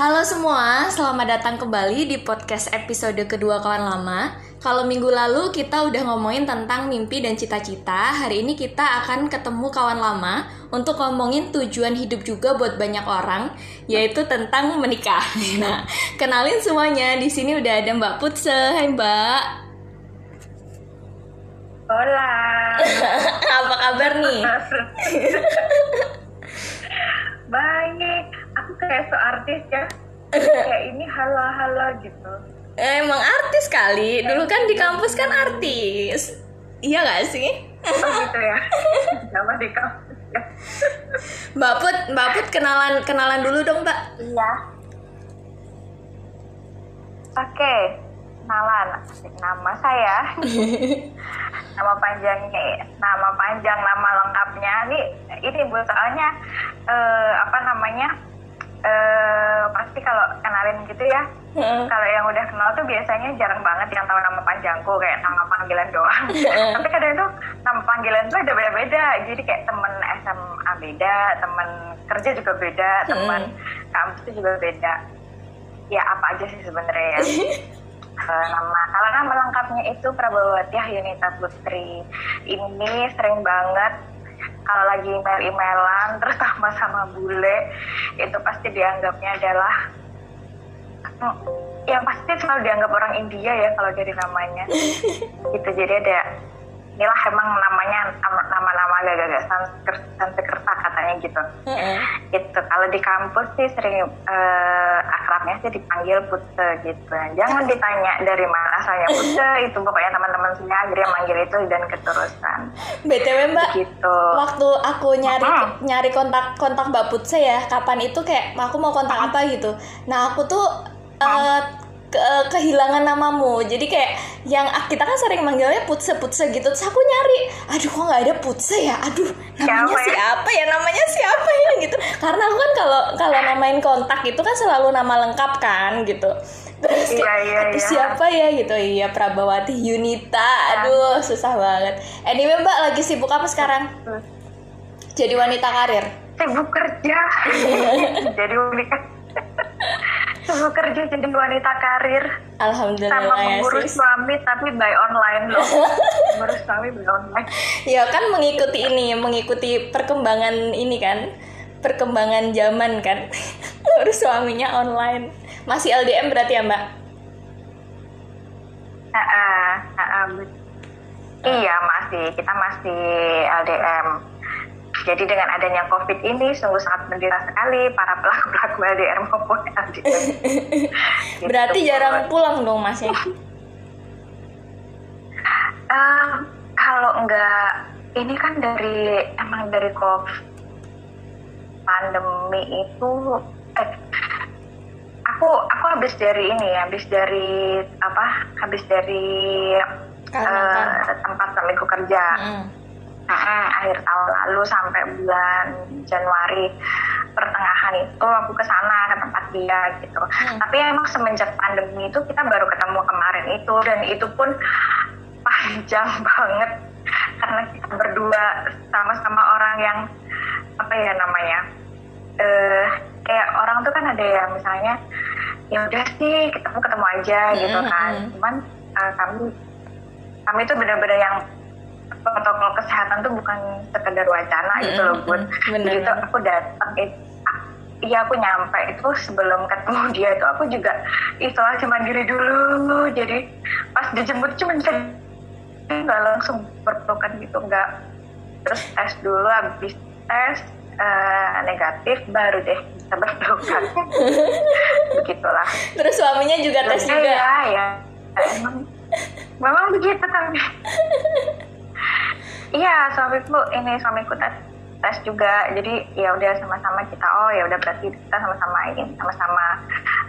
Halo semua, selamat datang kembali di podcast episode kedua kawan lama. Kalau minggu lalu kita udah ngomongin tentang mimpi dan cita-cita, hari ini kita akan ketemu kawan lama untuk ngomongin tujuan hidup juga buat banyak orang, yaitu tentang menikah. Nah, kenalin semuanya. Di sini udah ada Mbak Putse. Hai Mbak. Hola. Apa kabar nih? Baik. Kayak so artis ya. kayak ini halo-halo gitu. Emang artis kali. Dulu kan di kampus kan artis. Iya gak sih? Oh gitu ya. Sama di kampus ya. Mbak Put, Mbak Put kenalan kenalan dulu dong, Mbak. Iya. Oke. Kenalan. Nama saya. nama panjangnya, nama panjang, nama lengkapnya. Nih, ini bu soalnya eh, apa namanya? Eh pasti kalau kenalin gitu ya. Kalau yang udah kenal tuh biasanya jarang banget yang tahu nama panjangku kayak nama panggilan doang. Tapi kadang itu nama panggilan tuh ada beda-beda. Jadi kayak temen SMA beda, temen kerja juga beda, temen kampus itu juga beda. Ya apa aja sih sebenarnya ya. Nama kalau nama lengkapnya itu Prabawati Yunita Putri. Ini sering banget kalau lagi email-emailan terus sama-sama bule itu pasti dianggapnya adalah Hmm, yang pasti selalu dianggap orang India ya kalau dari namanya. Gitu jadi ada inilah emang namanya nama-nama agak-agak Sanskrit- Sanskerta katanya gitu. Gitu kalau di kampus sih sering eh, akrabnya sih dipanggil Putse gitu. Jangan ditanya dari mana asalnya Putse itu pokoknya teman-teman sini akhirnya manggil itu dan keterusan. BTW Mbak, gitu waktu aku nyari Ah. nyari kontak kontak Mbak Putse ya, kapan itu kayak aku mau kontak apa? gitu. Nah, aku tuh eh, ke- kehilangan namamu. Jadi kayak yang ah, kita kan sering manggilnya Putse Putse gitu. Terus aku nyari, aduh kok nggak ada Putse ya? Aduh, namanya Siapa ya? siapa ya? Namanya siapa ya gitu. Karena aku kan kalau kalau namain kontak itu kan selalu nama lengkap kan gitu. Terus Iya, iya, aduh, iya. siapa ya gitu iya Prabawati Yunita aduh susah banget anyway mbak lagi sibuk apa sekarang jadi wanita karir sibuk kerja jadi wanita sibuk kerja jadi wanita karir. Sama alhamdulillah ya mengurus sis. suami tapi by online loh. Mengurus suami by online. Ya kan mengikuti ini mengikuti perkembangan ini kan. Perkembangan zaman kan. Urus suaminya online. Masih LDM berarti ya mbak? Ah, ah, ah, ah, bet- iya masih. Kita masih LDM jadi dengan adanya COVID ini sungguh sangat mendera sekali para pelaku-pelaku LDR maupun. Gitu, berarti jarang Bud. pulang dong mas ya Eh, kalau enggak ini kan dari emang dari COVID pandemi itu eh, aku aku habis dari ini habis dari apa habis dari Kalimantan. eh, tempat suamiku kerja Mm. Mm-mm, akhir tahun lalu sampai bulan Januari pertengahan itu aku ke sana ke tempat dia gitu. Tapi emang semenjak pandemi itu kita baru ketemu kemarin itu dan itu pun panjang banget karena kita berdua sama-sama orang yang apa ya namanya eh kayak orang tuh kan ada ya misalnya ya udah sih ketemu ketemu aja gitu Mm-mm, kan. mm. Cuman eh, kami kami itu benar-benar yang protokol kesehatan tuh bukan sekedar wacana gitu loh bun. Bener. banget. aku datang iya aku nyampe itu sebelum ketemu dia itu aku juga isolasi mandiri dulu. Jadi pas dijemput cuma nggak langsung berpelukan gitu nggak. Terus tes dulu habis tes eh, negatif baru deh bisa berpelukan. Begitulah. Terus suaminya juga tes Ya, juga? ya, ya. Emang, memang begitu kan. Iya, suamiku ini suamiku tes tes juga. Jadi ya udah sama-sama kita oh ya udah berarti kita sama-sama ini sama-sama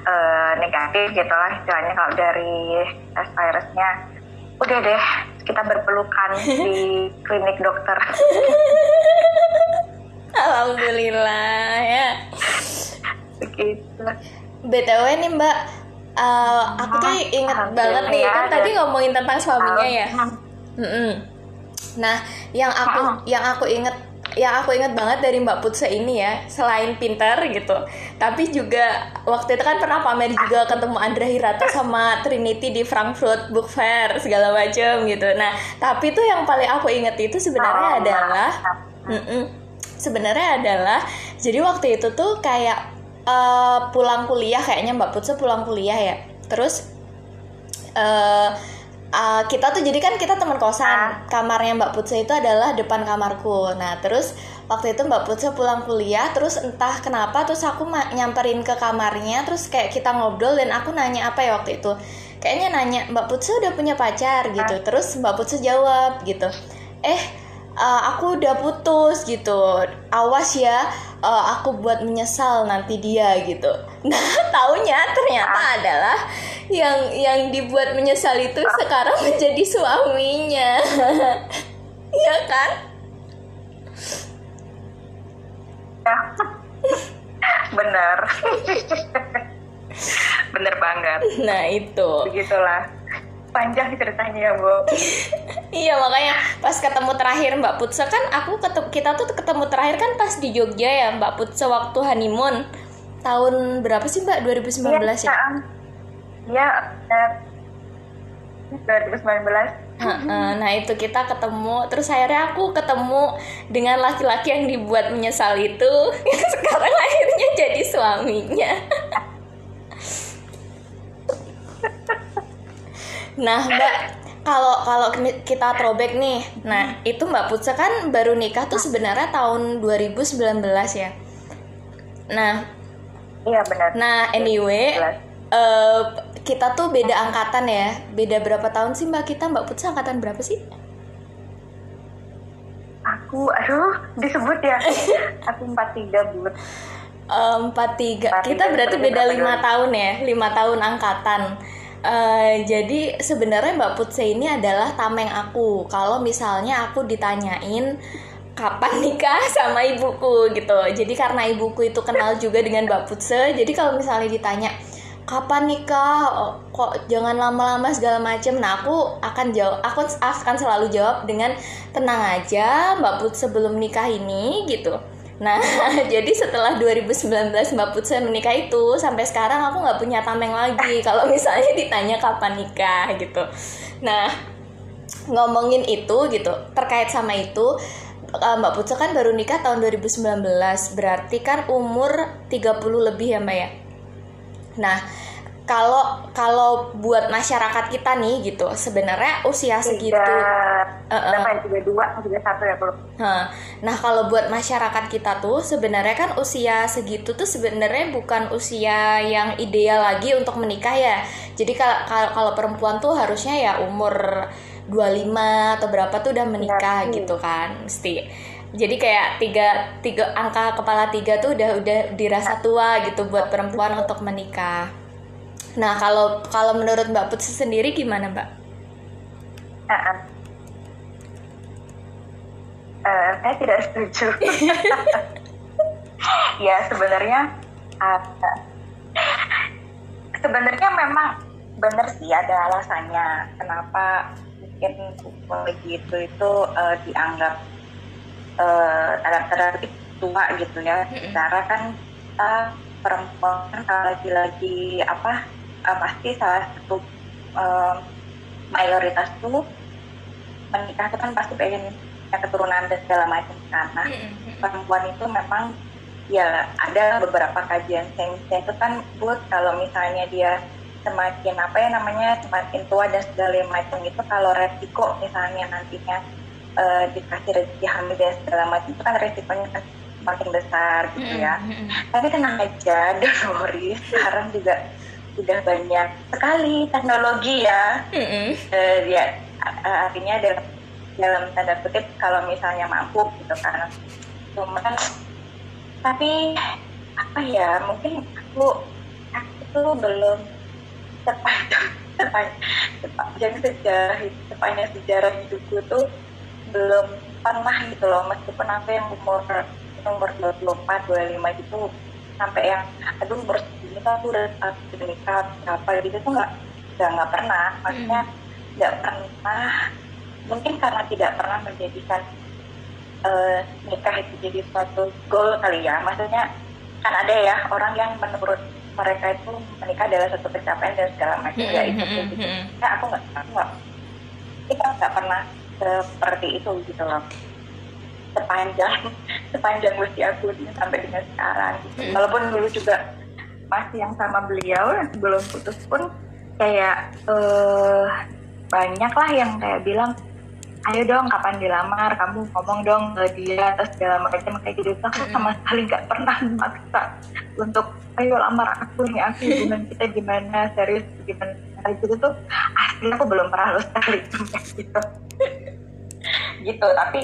eh, negatif gitu lah istilahnya kalau dari tes virusnya. Udah deh, kita berpelukan di klinik dokter. alhamdulillah ya Begitu. btw nih mbak eh, aku tuh inget banget nih ya, kan ada. tadi ngomongin tentang suaminya ya Hmm. Mm-mm. Nah, yang aku Ah. yang aku inget yang aku ingat banget dari Mbak Putsa ini ya selain pinter gitu tapi juga waktu itu kan pernah pamer juga ketemu Andra Hirata sama Trinity di Frankfurt Book Fair segala macam gitu. Nah tapi tuh yang paling aku inget itu sebenarnya oh, adalah sebenarnya adalah jadi waktu itu tuh kayak uh, pulang kuliah kayaknya Mbak Putsa pulang kuliah ya. Terus uh, uh, kita tuh jadi kan kita teman kosan. Ah. kamarnya Mbak Putsa itu adalah depan kamarku. Nah terus waktu itu Mbak Putsa pulang kuliah terus entah kenapa terus aku nyamperin ke kamarnya terus kayak kita ngobrol dan aku nanya apa ya waktu itu. Kayaknya nanya Mbak Putsa udah punya pacar gitu. Ah. terus Mbak Putsa jawab gitu. Eh uh, aku udah putus gitu. Awas ya uh, aku buat menyesal nanti dia gitu. Nah taunya ternyata ah. adalah yang yang dibuat menyesal itu ah. sekarang menjadi suaminya. Iya kan? Ya. Benar. Bener banget. Nah itu. Begitulah panjang ceritanya ya bu. Iya makanya pas ketemu terakhir Mbak Putsa kan aku ketemu kita tuh ketemu terakhir kan pas di Jogja ya Mbak Putsa waktu honeymoon. Tahun berapa sih Mbak? 2019 ya? ya, ya 2019 Nah itu kita ketemu Terus akhirnya aku ketemu Dengan laki-laki yang dibuat menyesal itu. Sekarang akhirnya jadi suaminya Nah, Mbak, kalau kalau kita throwback nih, nah itu Mbak Putsa kan baru nikah tuh sebenarnya tahun 2019 ya. Nah, iya benar. Nah, anyway, uh, kita tuh beda angkatan ya. Beda berapa tahun sih Mbak kita? Mbak Putsa angkatan berapa sih? Aku, aduh, disebut ya. Aku 43, Bu. Empat tiga. Kita berarti beda lima tahun ya, lima tahun angkatan. Uh, jadi sebenarnya Mbak Putse ini adalah tameng aku. Kalau misalnya aku ditanyain kapan nikah sama ibuku gitu. Jadi karena ibuku itu kenal juga dengan Mbak Putse, jadi kalau misalnya ditanya kapan nikah, oh, kok jangan lama-lama segala macam. Nah aku akan jawab, aku akan selalu jawab dengan tenang aja Mbak Putse sebelum nikah ini gitu Nah, jadi setelah 2019 Mbak Putsa menikah itu, sampai sekarang aku nggak punya tameng lagi. Kalau misalnya ditanya kapan nikah gitu. Nah, ngomongin itu gitu, terkait sama itu, eh, Mbak Putsa kan baru nikah tahun 2019, berarti kan umur 30 lebih ya Mbak ya. Nah, kalau kalau buat masyarakat kita nih gitu sebenarnya usia segitu uh, uh, tiga dua tiga satu ya belum nah kalau buat masyarakat kita tuh sebenarnya kan usia segitu tuh sebenarnya bukan usia yang ideal lagi untuk menikah ya. Jadi kalau kalau perempuan tuh harusnya ya umur 25 atau berapa tuh udah menikah ya, gitu kan mesti. Jadi kayak tiga tiga angka kepala tiga tuh udah udah dirasa tua gitu buat perempuan untuk menikah Nah, kalau kalau menurut Mbak Putri sendiri gimana, Mbak? Uh, uh. Uh, saya tidak setuju. ya sebenarnya uh, sebenarnya memang benar sih ada alasannya kenapa mungkin begitu itu uh, dianggap uh, tanda tua gitu ya. Secara kan kita perempuan lagi-lagi apa uh, pasti salah satu uh, mayoritas tuh menikah itu kan pasti pengen keturunan dan segala macam karena perempuan itu memang ya ada beberapa kajian sainsnya itu kan buat kalau misalnya dia semakin apa ya namanya semakin tua dan segala macam itu kalau resiko misalnya nantinya uh, dikasih rezeki hamil dan segala macam itu kan resikonya kan semakin besar gitu ya. Tapi tenang aja, Dolores sekarang juga sudah banyak sekali teknologi ya. Mm-hmm. Uh, ya artinya dalam dalam tanda kutip kalau misalnya mampu gitu kan. Cuman tapi apa ya mungkin aku aku tuh belum sepanjang sepanjang sejarah sepanjang sejarah hidupku tuh belum pernah gitu loh meskipun aku yang umur umur 24 25 itu sampai yang aduh umur ini tuh aku udah berapa gitu tuh nggak nggak nggak pernah maksudnya hmm. nggak hmm. pernah mungkin karena tidak pernah menjadikan uh, nikah itu jadi suatu goal kali ya maksudnya kan ada ya orang yang menurut mereka itu menikah adalah satu pencapaian dan segala macam ya itu gitu. Nah, aku nggak aku nggak kita nggak pernah seperti itu gitu loh sepanjang sepanjang usia aku sampai dengan sekarang. Hmm. Walaupun dulu juga masih yang sama beliau belum putus pun kayak uh, banyak lah yang kayak bilang ayo dong kapan dilamar? Kamu ngomong dong ke dia atau segala macam kayak gitu. Aku sama sekali nggak pernah memaksa untuk ayo lamar aku nih aku hubungan kita gimana? Serius gimana? Gitu tuh asli aku belum pernah lo sekali gitu gitu tapi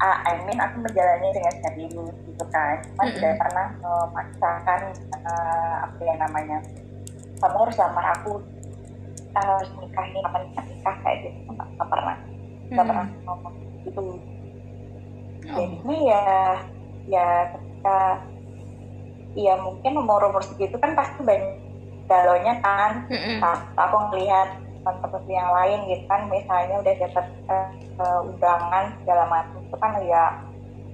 uh, I mean aku menjalani dengan serius gitu kan cuma mm-hmm. tidak pernah memaksakan uh, apa yang namanya kamu harus lamar aku kita harus nikah nih kapan kita nikah kayak gitu nggak pernah nggak mm-hmm. pernah ngomong gitu oh. jadinya ya ya ketika ya mungkin umur umur segitu kan pasti banyak galonya kan mm-hmm. aku ngelihat teman-teman yang lain gitu kan misalnya udah dapat uh, undangan segala macam. Itu kan ya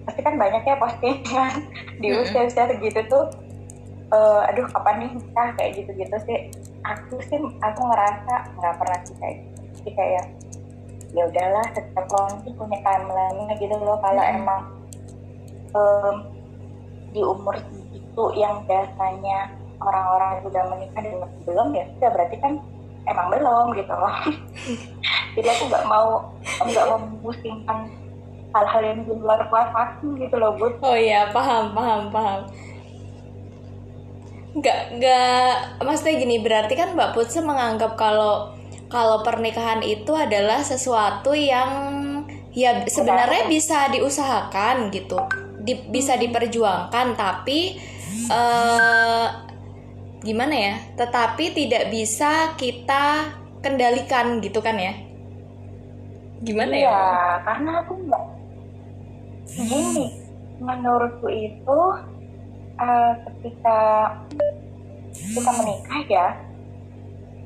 pasti kan banyak ya postingan. Di usia-usia segitu tuh uh, aduh kapan nih? Nikah kayak gitu-gitu sih. Aku sih aku ngerasa nggak pernah sih kayak gitu. Kayak ya udahlah setiap orang sih punya timeline gitu loh. Kalau hmm. emang um, di umur segitu yang biasanya orang-orang sudah menikah dan belum ya sudah berarti kan emang belum gitu loh. Jadi aku nggak mau nggak mau memusingkan hal-hal yang di luar kelas aku gitu loh bud. Oh iya paham paham paham. Nggak nggak maksudnya gini berarti kan mbak Putse menganggap kalau kalau pernikahan itu adalah sesuatu yang ya sebenarnya bisa diusahakan gitu di, bisa diperjuangkan tapi uh, gimana ya? Tetapi tidak bisa kita kendalikan gitu kan ya? Gimana iya, ya karena aku nggak gini. Menurutku itu uh, ketika kita menikah ya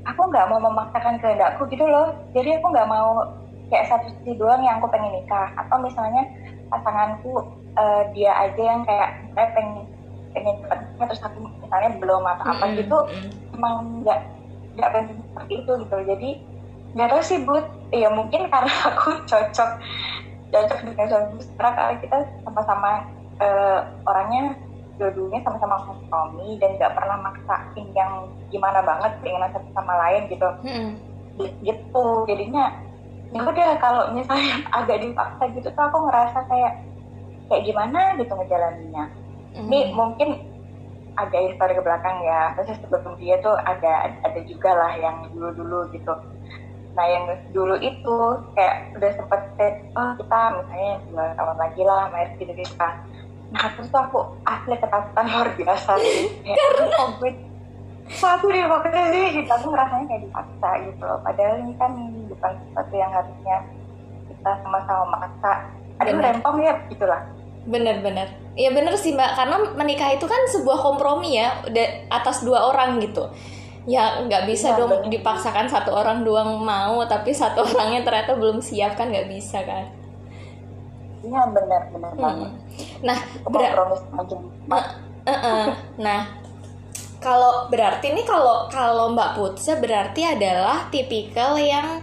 aku nggak mau memaksakan kehendakku gitu loh. Jadi aku nggak mau kayak satu sisi doang yang aku pengen nikah. Atau misalnya pasanganku uh, dia aja yang kayak saya pengen pengen cepat terus aku misalnya belum apa apa mm -hmm. gitu emang nggak nggak pengen seperti itu gitu jadi nggak tahu sih buat ya mungkin karena aku cocok cocok dengan suami sekarang karena kita sama-sama uh, orangnya dua-duanya sama-sama kompromi dan nggak pernah maksain yang gimana banget keinginan satu sama lain gitu hmm. gitu jadinya ya udah kalau misalnya agak dipaksa gitu tuh aku ngerasa kayak kayak gimana gitu ngejalaninnya hmm. ini mungkin ada histori ke belakang ya. Terus sebelum dia tuh ada ada juga lah yang dulu dulu gitu. Nah yang dulu itu kayak udah sempet oh kita misalnya dua tahun lagi lah main gitu gitu kan nah terus tuh aku asli ketakutan luar biasa karena covid satu di waktu sih? Kita tuh ngerasanya kayak dipaksa gitu loh. Padahal ini kan bukan sesuatu yang harusnya kita sama-sama maksa. Ada rempong ya gitulah bener-bener. Ya bener sih mbak. Karena menikah itu kan sebuah kompromi ya atas dua orang gitu. Ya nggak bisa ya, dong bener. dipaksakan satu orang doang mau tapi satu orangnya ternyata belum siap kan nggak bisa kan? Iya benar benar hmm. banget. Nah kompromi nah, uh, uh, nah kalau berarti ini kalau kalau Mbak Putsa berarti adalah tipikal yang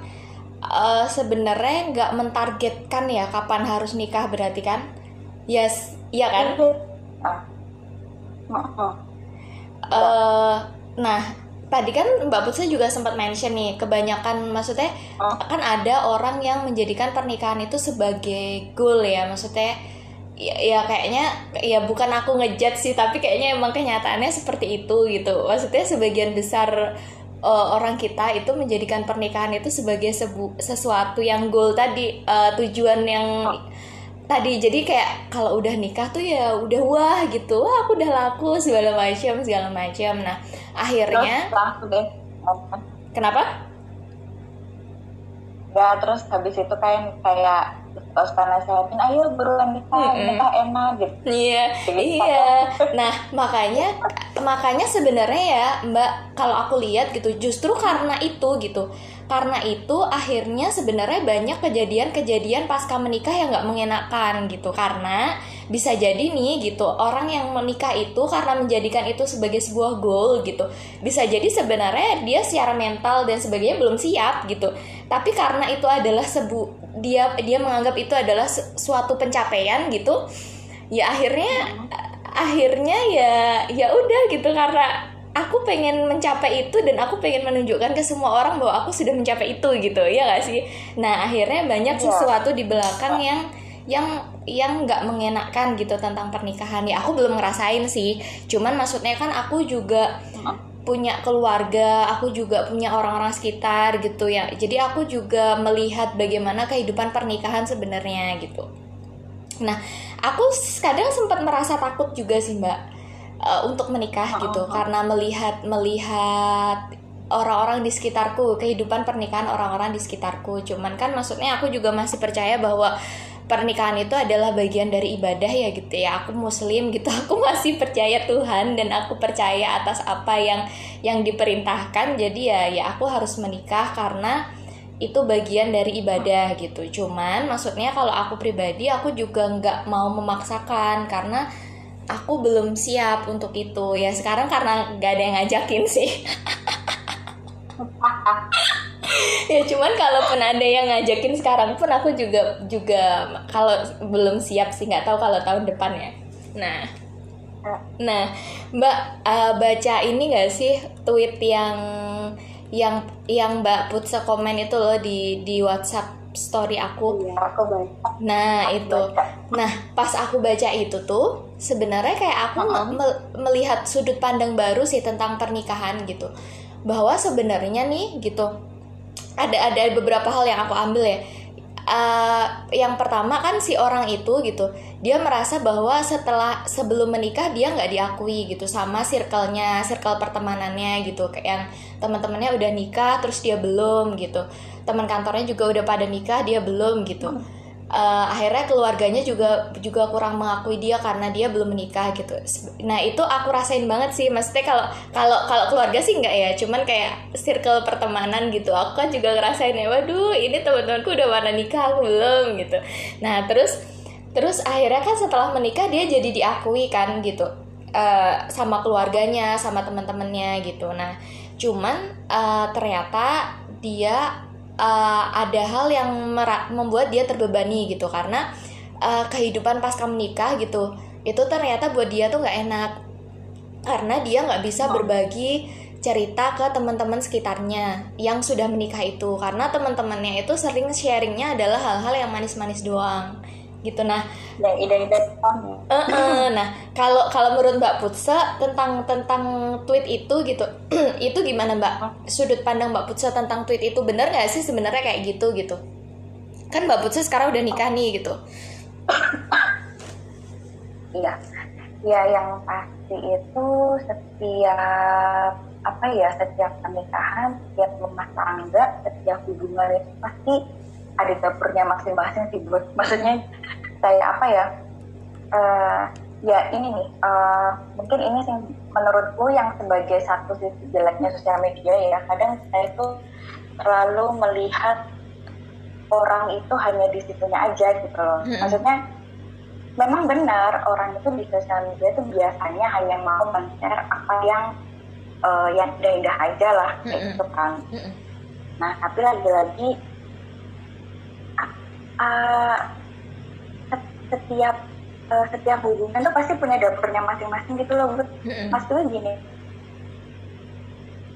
uh, sebenarnya nggak mentargetkan ya kapan harus nikah berarti kan Yes, iya kan? Uh, nah, tadi kan Mbak Putri juga sempat mention nih, kebanyakan maksudnya kan ada orang yang menjadikan pernikahan itu sebagai goal ya, maksudnya ya, ya kayaknya ya bukan aku ngejat sih, tapi kayaknya emang kenyataannya seperti itu gitu. Maksudnya sebagian besar uh, orang kita itu menjadikan pernikahan itu sebagai sebu sesuatu yang goal tadi, uh, tujuan yang oh tadi jadi kayak kalau udah nikah tuh ya udah wah gitu. Wah aku udah laku segala macam segala macam nah akhirnya terus, kenapa? Ya terus habis itu kayak kayak suka nasehatin ayo buruan nikah mm -hmm. nikah enak gitu. Iya iya. nah makanya makanya sebenarnya ya mbak kalau aku lihat gitu justru karena itu gitu karena itu akhirnya sebenarnya banyak kejadian-kejadian pasca menikah yang nggak mengenakan gitu. Karena bisa jadi nih gitu orang yang menikah itu karena menjadikan itu sebagai sebuah goal gitu. Bisa jadi sebenarnya dia secara mental dan sebagainya belum siap gitu. Tapi karena itu adalah sebu dia dia menganggap itu adalah suatu pencapaian gitu ya akhirnya akhirnya ya ya udah gitu. Karena aku pengen mencapai itu dan aku pengen menunjukkan ke semua orang bahwa aku sudah mencapai itu gitu ya gak sih? Nah akhirnya banyak sesuatu di belakang yang yang yang nggak mengenakan gitu tentang pernikahan. Ya aku belum ngerasain sih. Cuman maksudnya kan aku juga punya keluarga aku juga punya orang-orang sekitar gitu ya. Jadi aku juga melihat bagaimana kehidupan pernikahan sebenarnya gitu. Nah aku kadang sempat merasa takut juga sih mbak uh, untuk menikah uh, gitu. uh, karena melihat melihat orang-orang di sekitarku kehidupan pernikahan orang-orang di sekitarku. Cuman kan maksudnya aku juga masih percaya bahwa pernikahan itu adalah bagian dari ibadah ya gitu ya. Aku muslim gitu. Aku masih percaya Tuhan dan aku percaya atas apa yang yang diperintahkan. Jadi ya ya aku harus menikah karena itu bagian dari ibadah gitu. Cuman maksudnya kalau aku pribadi aku juga nggak mau memaksakan karena aku belum siap untuk itu. Ya sekarang karena gak ada yang ngajakin sih. Ya cuman kalaupun ada yang ngajakin sekarang pun aku juga juga kalau belum siap sih nggak tahu kalau tahun depan ya nah nah mbak uh, baca ini gak sih tweet yang yang yang mbak put sekomen itu loh di di WhatsApp story aku. Iya, aku baca. Nah, aku itu. Baca. Nah, pas aku baca itu tuh sebenarnya kayak aku uh -huh. me melihat sudut pandang baru sih tentang pernikahan gitu. Bahwa sebenarnya nih gitu. Ada ada beberapa hal yang aku ambil ya. Uh, yang pertama kan si orang itu gitu dia merasa bahwa setelah sebelum menikah dia nggak diakui gitu sama circle-nya circle pertemanannya gitu. Kayak yang teman-temannya udah nikah terus dia belum gitu. Teman kantornya juga udah pada nikah dia belum gitu uh, akhirnya keluarganya juga juga kurang mengakui dia karena dia belum menikah gitu. Nah itu aku rasain banget sih. Maksudnya kalau kalau kalau keluarga sih enggak ya. Cuman kayak circle pertemanan gitu. Aku kan juga ngerasain ya waduh ini teman-temanku udah pada nikah aku belum gitu. Nah terus terus akhirnya kan setelah menikah dia jadi diakui kan gitu uh, sama keluarganya sama teman-temannya gitu. Nah cuman uh, ternyata dia uh, ada hal yang membuat dia terbebani gitu. Karena uh, kehidupan pasca menikah gitu itu ternyata buat dia tuh nggak enak. Karena dia nggak bisa berbagi cerita ke teman-teman sekitarnya yang sudah menikah itu. Karena teman-temannya itu sering sharingnya adalah hal-hal yang manis-manis doang gitu. Nah yang ide-ide uh, uh, nah kalau kalau menurut Mbak Putsa tentang tentang tweet itu gitu itu gimana Mbak? Sudut pandang Mbak Putsa tentang tweet itu benar nggak sih sebenarnya kayak gitu gitu? Kan Mbak Putsa sekarang udah nikah nih gitu. Iya. Ya yang pasti itu setiap apa ya setiap pernikahan setiap rumah tangga setiap hubungan itu pasti ada dapurnya masing-masing sih buat maksudnya kayak apa ya? Uh, ya ini nih uh, mungkin ini sih menurutku yang sebagai satu sisi jeleknya sosial media ya. Kadang saya itu terlalu melihat orang itu hanya di situnya aja gitu loh. Maksudnya memang benar orang itu di sosial media itu biasanya hanya mau men-share apa yang uh, yang indah-indah aja lah kayak gitu kan. Nah tapi lagi-lagi uh, setiap uh, setiap hubungan tuh pasti punya dapurnya masing-masing gitu loh Bud. Mm-hmm. Maksudnya gini,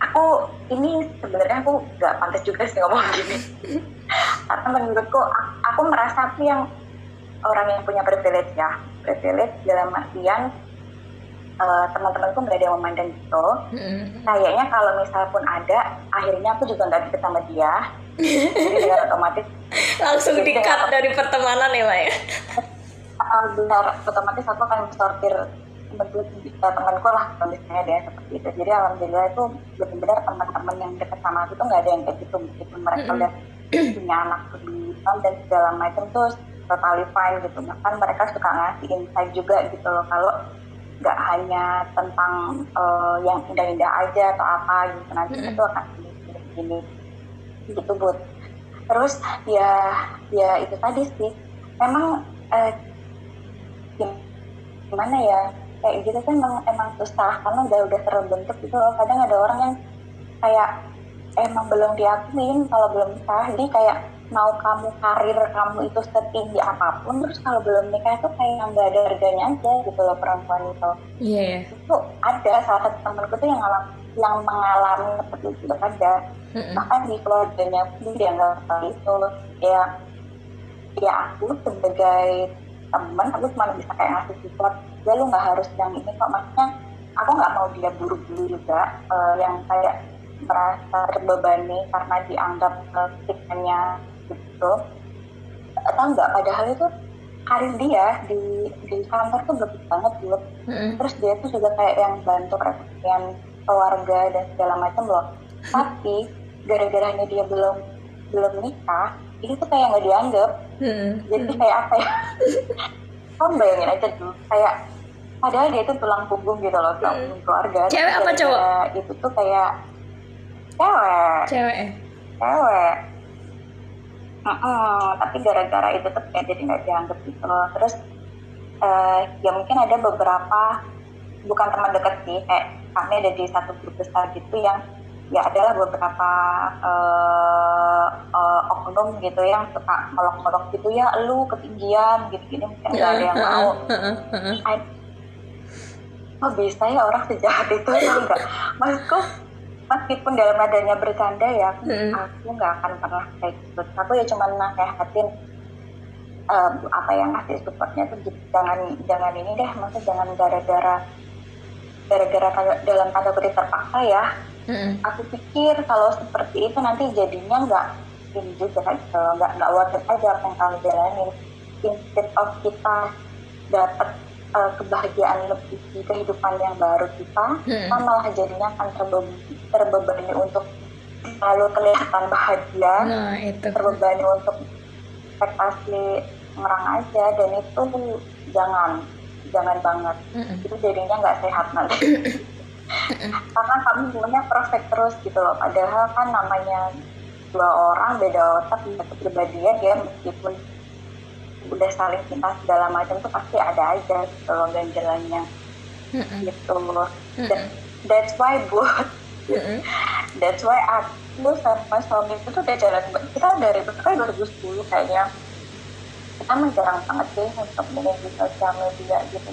aku ini sebenarnya aku gak pantas juga sih ngomong gini. Karena menurutku aku merasa aku yang orang yang punya privilege ya, privilege dalam artian uh, teman-temanku nggak ada yang memandang gitu. Mm-hmm. Kayaknya kalau misal pun ada, akhirnya aku juga nggak deket sama dia. Jadi dengan otomatis langsung dikat dari pertemanan ya, Mbak ya. Uh, benar, otomatis aku akan sortir bentuk temanku lah ada yang seperti itu. Jadi alhamdulillah itu benar-benar teman-teman yang dekat sama aku tuh nggak ada yang kayak gitu meskipun mereka udah punya anak lebih dan segala macam terus totally fine gitu bahkan mereka suka ngasih insight juga gitu loh kalau nggak hanya tentang uh, yang indah-indah aja atau apa gitu nanti mm -hmm. itu akan gini gitu buat terus ya ya itu tadi sih. Memang uh, gimana ya? Kayak gitu kan emang emang susah karena udah udah terbentuk gitu loh. Kadang ada orang yang kayak emang belum diakuin kalau belum nikah jadi kayak mau kamu karir kamu itu setinggi apa pun terus kalau belum nikah itu kayak nggak ada harganya aja gitu loh perempuan itu. Iya yeah. itu ada salah satu temanku tuh yang ngalami yang mengalami seperti itu ada. Mm bahkan di keluarganya pun dia nggak seperti itu. Ya ya aku sebagai teman aku cuma bisa kayak ngasih support. Ya lu nggak harus yang ini kok. Maksudnya aku nggak mau dia buru-buru juga uh, yang kayak merasa terbebani karena dianggap uh, gitu. Atau enggak padahal itu karir dia di di kantor tuh bagus banget gitu mm-hmm. terus dia tuh juga kayak yang bantu perekonomian keluarga dan segala macam loh. Tapi gara-garanya dia belum belum nikah itu tuh kayak nggak dianggap. Mm-hmm. jadi kayak apa ya? Kamu bayangin aja tuh kayak padahal dia itu tulang punggung gitu loh mm. keluarga. Cewek apa cowok? itu tuh kayak cewek. Cewek. Cewek uh -uh, tapi gara-gara itu tuh kayak jadi nggak dianggap gitu. Terus uh, ya mungkin ada beberapa bukan teman dekat sih kayak kami ada di satu grup besar gitu yang ya adalah beberapa uh, uh, oknum gitu yang suka melok-melok gitu ya lu ketinggian gitu gini mungkin nggak ada yang mau. oh bisa ya orang sejahat itu ya enggak maksudku meskipun dalam adanya bercanda ya hmm. aku nggak akan pernah kayak gitu aku ya cuma nasehatin um, apa yang ngasih supportnya tuh gitu. jangan jangan ini deh maksudnya jangan gara-gara gara-gara dalam tanda kutip terpaksa ya hmm. aku pikir kalau seperti itu nanti jadinya nggak ini juga gitu nggak nggak worth it aja apa yang kamu jalanin instead of kita dapat uh, kebahagiaan lebih di kehidupan yang baru kita, hmm. kita malah jadinya akan terbebani, terbebani untuk selalu kelihatan bahagia, nah, itu. terbebani untuk ekspektasi ngerang aja dan itu jangan jangan banget hmm. itu jadinya nggak sehat nanti karena kami punya prospek terus gitu loh padahal kan namanya dua orang beda otak beda kepribadian ya meskipun udah saling cinta segala macam tuh pasti ada aja gitu loh ganjelannya mm-hmm. gitu. Loh mm-hmm. that's why buat that's why aku sama suami itu tuh udah jalan. Kita dari berapa 2010 kayaknya. Kita menjarang banget sih untuk di sosial media gitu.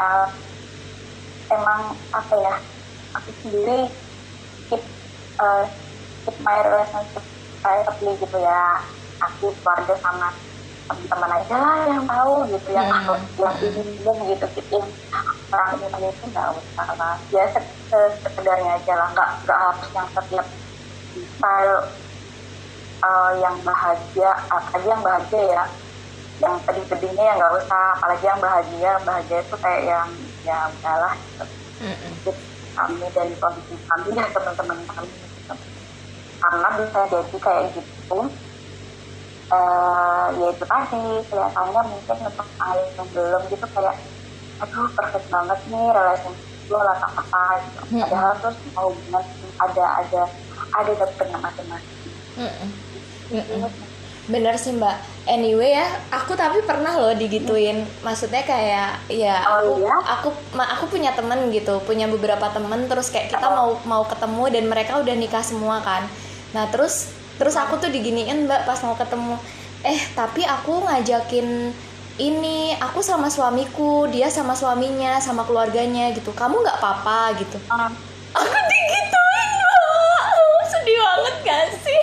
Uh, emang apa ya aku sendiri keep uh, keep my relationship privately gitu ya. Aku keluarga sama teman-teman aja lah yang tahu gitu yang hmm. yang bingung gitu gitu yang orang ini itu nggak usah lah ya sekedarnya aja lah nggak nggak harus yang setiap style uh, yang bahagia apalagi yang bahagia ya yang pedih-pedihnya ya nggak usah apalagi yang bahagia bahagia itu kayak yang ya udahlah gitu. Mm-hmm. kami dari kondisi kami dan teman-teman kami gitu. karena bisa jadi kayak gitu uh, ya itu tadi kelihatannya mungkin untuk hal yang belum gitu kayak aduh perfect banget nih relasi lo lah apa gitu hmm. padahal terus mau hubungan ada ada ada dapetnya masing-masing hmm. hmm. bener sih mbak anyway ya aku tapi pernah loh digituin maksudnya kayak ya oh, aku iya? aku aku punya temen gitu punya beberapa temen terus kayak kita oh. mau mau ketemu dan mereka udah nikah semua kan nah terus terus aku tuh diginiin mbak pas mau ketemu. Eh tapi aku ngajakin ini aku sama suamiku dia sama suaminya sama keluarganya gitu. Kamu nggak apa-apa gitu. Uh. aku digituin mbak. Sedih banget gak sih?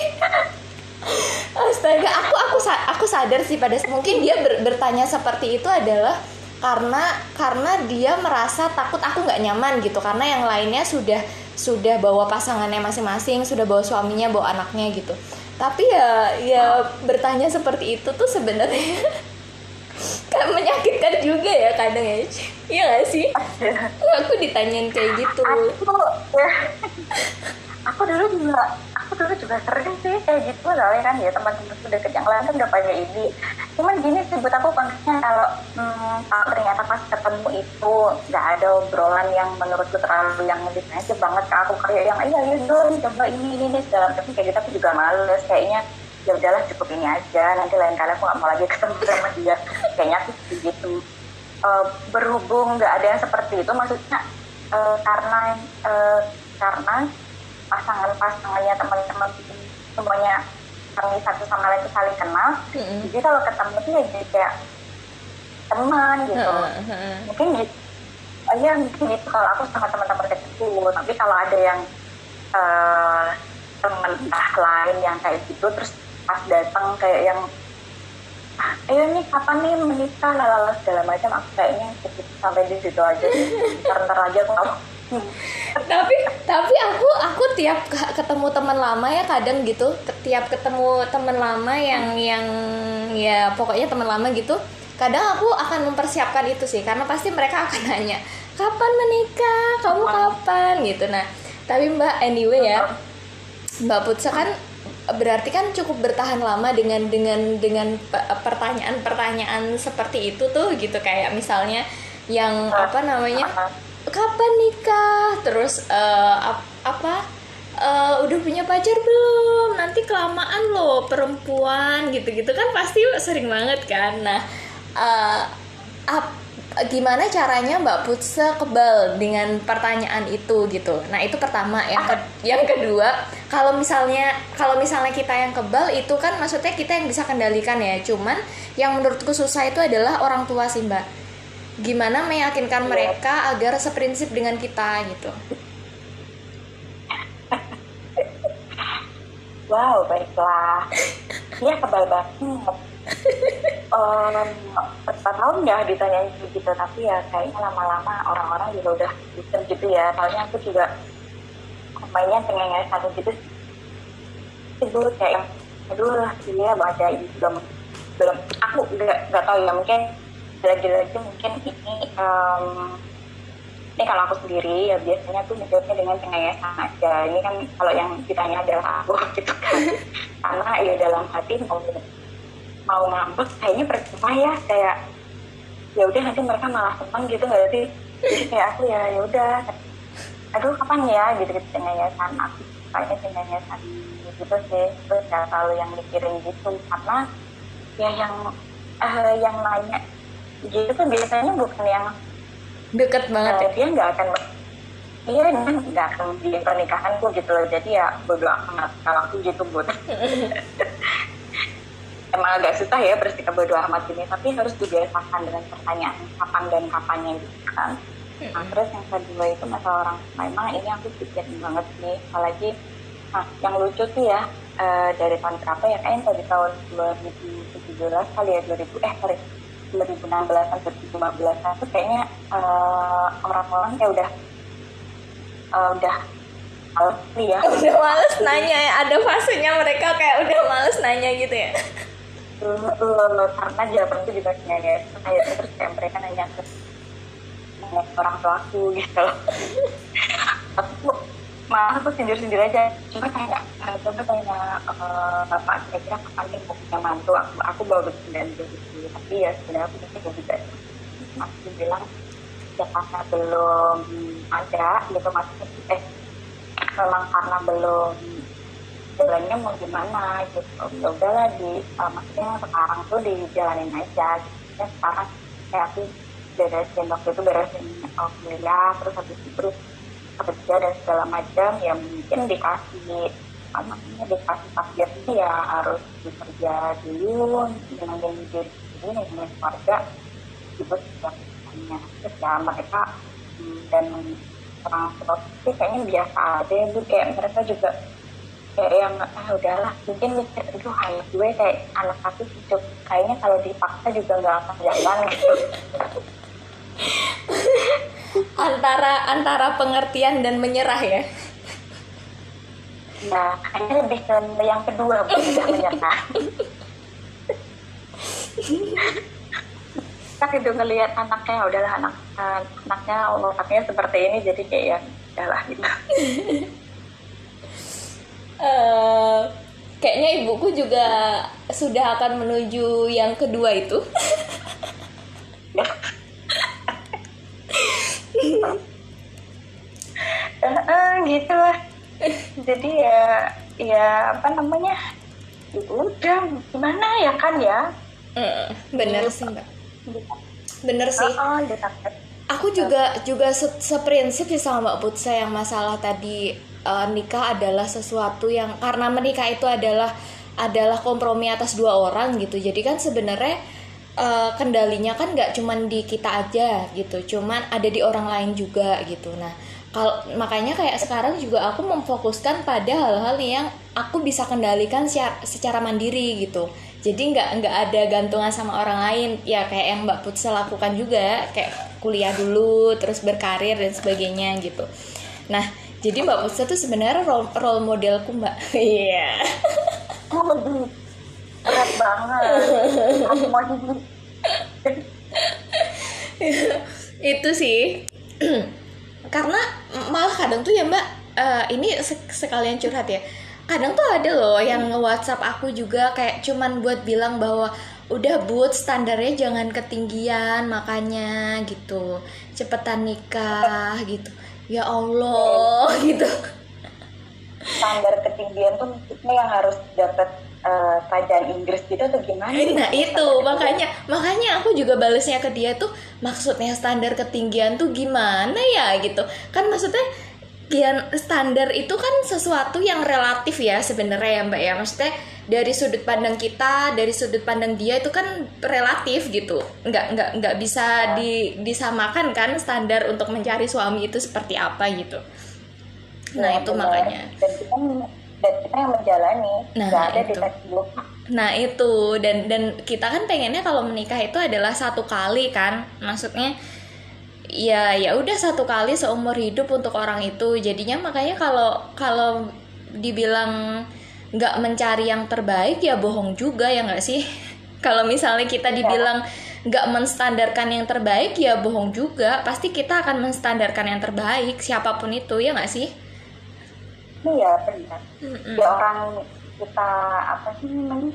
Astaga aku aku aku sadar sih pada mungkin dia ber, bertanya seperti itu adalah karena karena dia merasa takut aku nggak nyaman gitu. Karena yang lainnya sudah sudah bawa pasangannya masing-masing sudah bawa suaminya bawa anaknya gitu. Tapi ya ya bertanya seperti itu tuh sebenarnya kan menyakitkan juga ya kadang ya. Iya gak sih? Aku ditanyain kayak gitu. Aku ya, aku dulu juga dulu juga sering sih kayak gitu. Soalnya kan ya teman-teman sudah deket yang lain kan udah banyak ini. Cuman gini sih buat aku konteksnya kalau hmm, ternyata pas ketemu itu nggak ada obrolan yang menurutku terlalu yang aja banget ke aku. Kayak yang iya iya dong coba ini ini ini segala macam. Kayak gitu aku juga males. Kayaknya ya udahlah cukup ini aja. Nanti lain kali aku nggak mau lagi ketemu sama dia. Kayaknya aku begitu uh, berhubung nggak ada yang seperti itu maksudnya uh, karena uh, karena pasangan-pasangannya teman-teman semuanya kami satu sama lain saling kenal. Mm-hmm. jadi kalau ketemu tuh ya jadi kayak teman gitu. Mm-hmm. mungkin gitu oh ya mungkin gitu. Kalau aku sama teman-teman dekatku tapi kalau ada yang uh, teman entah lain yang kayak gitu terus pas datang kayak yang ah, ayo nih kapan nih menikah? Lalala segala macam aku kayaknya sampai di situ aja. Ntar ntar aja aku nggak tapi tapi aku aku tiap ketemu teman lama ya kadang gitu. Tiap ketemu teman lama yang yang ya pokoknya teman lama gitu kadang aku akan mempersiapkan itu sih. Karena pasti mereka akan nanya kapan menikah? Kamu kapan? gitu. Nah tapi mbak anyway ya mbak Putsa kan berarti kan cukup bertahan lama dengan dengan dengan pertanyaan-pertanyaan seperti itu tuh gitu. Kayak misalnya yang apa namanya kapan nikah? Terus uh, ap apa? Uh, udah punya pacar belum? Nanti kelamaan loh perempuan gitu-gitu. Kan pasti sering banget kan? Nah uh, ap, gimana caranya Mbak Putse kebal dengan pertanyaan itu gitu? Nah itu pertama. Yang ke, yang kedua kalau misalnya kalau misalnya kita yang kebal itu kan maksudnya kita yang bisa kendalikan ya. Cuman yang menurutku susah itu adalah orang tua sih Mbak gimana meyakinkan yeah. mereka agar seprinsip dengan kita gitu? Wow baiklah. Ya kebal banget. Um, berapa tahun ya ditanya gitu tapi ya kayaknya lama-lama orang-orang juga udah bisa gitu ya. Soalnya aku juga mainnya pengen satu gitu. Itu kayak aduh lah dia baca ini belum belum aku nggak nggak tahu ya mungkin lagi-lagi mungkin ini um, ini kalau aku sendiri ya biasanya tuh menjawabnya dengan pengayasan aja. Ini kan kalau yang ditanya adalah aku gitu kan. Karena ya dalam hati mau mau ngambek kayaknya percuma ya kayak ya udah nanti mereka malah senang gitu nggak sih? Kayak aku ya ya udah. Aduh kapan ya? Gitu gitu pengayasan aku. Kayaknya pengayasan gitu sih. Terus ya selalu yang mikirin gitu karena ya yang uh, yang nanya gitu tuh biasanya bukan yang deket banget uh, ya dia nggak akan iya nggak akan di pernikahanku gitu loh. Jadi ya bodo amat. Kalau aku gitu buat emang agak susah ya bersikap bodo amat ini. Tapi harus dibiasakan dengan pertanyaan kapan dan kapannya gitu kan. Nah terus yang kedua itu masalah orang memang ini aku pikirin banget nih. Apalagi nah yang lucu sih ya uh, dari tahun berapa ya? Kayaknya dari tahun 2017 kali ya 2000 eh sorry 2016 atau 2015 itu kayaknya uh, orang-orang kayak udah uh, udah males nih ya. Udah males nanya ya ada fasenya mereka kayak udah males nanya gitu ya. Karena jawaban itu juga kayak kayak terus kayak mereka nanya ke orang tua aku gitu. Aku malah aku sindir-sindir aja. Cuma kayak uh, coba tanya uh, bapak kira-kira nih mau punya mantu aku, aku baru bersembilan gitu. Tapi ya sebenarnya aku juga juga. Aku bilang ya karena belum ada gitu maksudnya. Eh memang karena belum jalannya mau gimana gitu. Ya udahlah di uh, maksudnya sekarang tuh dijalanin aja. Gitu. ya sekarang kayak aku beresin waktu itu beresin alhamdulillah terus habis itu kerja dan segala macam ya mungkin dikasih apa namanya dikasih takdirnya ya harus bekerja dulu dengan diri sendiri dengan keluarga itu sebagainya. Terus ya mereka hmm, dan orang seperti kayaknya biasa aja itu kayak mereka juga kayak yang ah udahlah mungkin mikir itu hanya gue kayak anak aku hidup kayaknya kalau dipaksa juga nggak akan jalan gitu antara antara pengertian dan menyerah ya? Nah kayaknya lebih ke yang kedua tidak menyerah kita itu ngelihat anaknya udahlah anak anaknya otaknya seperti ini jadi kayak ya udahlah gitu. Uh, kayaknya ibuku juga sudah akan menuju yang kedua itu uh, gitu lah jadi ya ya apa namanya ya udah gimana ya kan ya mm, bener Gitu. sih mbak bener sih oh, gitu. Aku juga juga se seprinsip sih sama Mbak Putsa yang masalah tadi eh, nikah adalah sesuatu yang karena menikah itu adalah adalah kompromi atas dua orang gitu. Jadi kan sebenarnya eh, kendalinya kan nggak cuman di kita aja gitu, cuman ada di orang lain juga gitu. Nah, kalau makanya kayak sekarang juga aku memfokuskan pada hal-hal yang aku bisa kendalikan secara, secara mandiri gitu. Jadi nggak nggak ada gantungan sama orang lain ya kayak yang Mbak Putsa lakukan juga kayak kuliah dulu terus berkarir dan sebagainya gitu. Nah jadi Mbak Putsa tuh sebenarnya role, role modelku Mbak. Iya. berat banget aku mau jadi itu sih karena malah kadang tuh ya mbak eh, ini sek- sekalian curhat ya kadang tuh ada loh yang nge-whatsapp aku juga kayak cuman buat bilang bahwa udah but standarnya jangan ketinggian makanya gitu. Cepetan nikah gitu. Ya Allah gitu. Standar ketinggian tuh maksudnya yang harus dapat kerajaan Inggris gitu atau gimana? Nah itu. Makanya makanya aku juga balesnya ke dia tuh maksudnya standar ketinggian tuh gimana ya gitu. Kan maksudnya kian standar itu kan sesuatu yang relatif ya sebenarnya ya mbak ya. Maksudnya dari sudut pandang kita dari sudut pandang dia itu kan relatif gitu. Nggak nggak nggak bisa di, disamakan kan standar untuk mencari suami itu seperti apa gitu. Nah Ya, itu makanya. Dan kita dan kita yang menjalani, Nah, nggak ada di itu. textbook. Nah itu dan dan kita kan pengennya kalau menikah itu adalah satu kali kan, maksudnya ya ya udah satu kali seumur hidup untuk orang itu. Jadinya makanya kalau kalau dibilang nggak mencari yang terbaik ya bohong juga ya nggak sih? Kalau misalnya kita dibilang nggak menstandarkan yang terbaik ya bohong juga. Pasti kita akan menstandarkan yang terbaik siapa pun itu ya nggak sih? Iya benar. Mm-mm. Ya orang kita apa sih namanya?